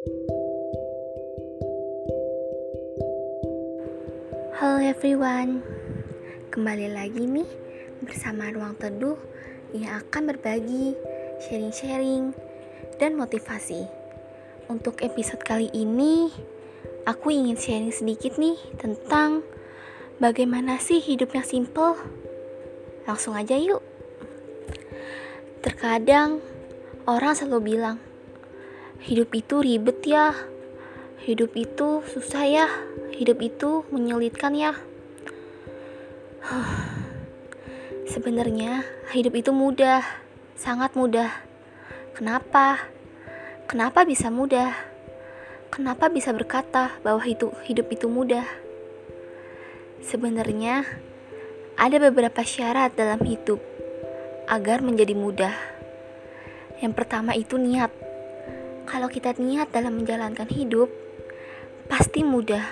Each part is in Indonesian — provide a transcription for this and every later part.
Halo everyone, kembali lagi nih bersama Ruang Teduh yang akan berbagi, sharing-sharing, dan motivasi. Untuk episode kali ini, aku ingin sharing sedikit nih tentang bagaimana sih hidup yang simple. Langsung aja yuk. Terkadang orang selalu bilang, hidup itu ribet ya, hidup itu susah ya, hidup itu menyulitkan ya. Sebenarnya hidup itu mudah, sangat mudah. Kenapa? Kenapa bisa mudah? Kenapa bisa berkata bahwa itu hidup itu mudah? Sebenarnya ada beberapa syarat dalam hidup agar menjadi mudah. Yang pertama itu niat. Kalau kita niat dalam menjalankan hidup, pasti mudah.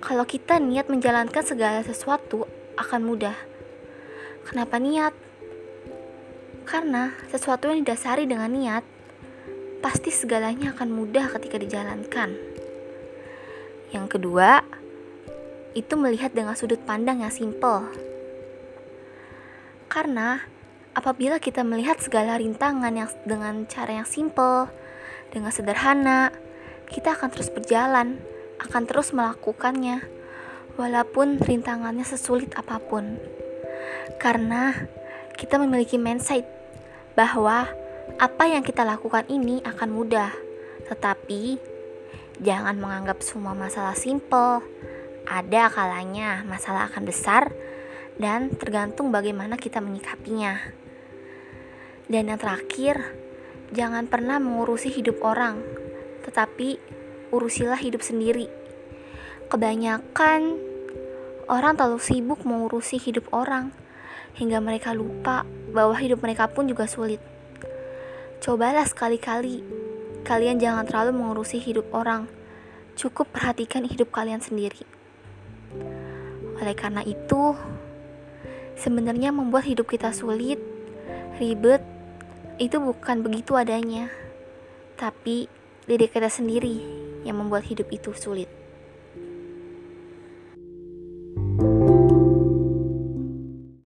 Kalau kita niat menjalankan segala sesuatu akan mudah. Kenapa niat? Karena sesuatu yang didasari dengan niat, pasti segalanya akan mudah ketika dijalankan. Yang kedua, itu melihat dengan sudut pandang yang simple. Karena apabila kita melihat segala rintangan yang dengan cara yang simple, dengan sederhana, kita akan terus berjalan akan terus melakukannya, walaupun rintangannya sesulit apa pun. Karena kita memiliki mindset bahwa apa yang kita lakukan ini akan mudah, tetapi jangan menganggap semua masalah simple. Ada kalanya masalah akan besar dan tergantung bagaimana kita menyikapinya. Dan yang terakhir, jangan pernah mengurusi hidup orang, tetapi urusilah hidup sendiri. Kebanyakan orang terlalu sibuk mengurusi hidup orang hingga mereka lupa bahwa hidup mereka pun juga sulit. Cobalah sekali-kali kalian jangan terlalu mengurusi hidup orang. Cukup perhatikan hidup kalian sendiri. Oleh karena itu, sebenarnya membuat hidup kita sulit, ribet, itu bukan begitu adanya. Tapi diri kita sendiri yang membuat hidup itu sulit.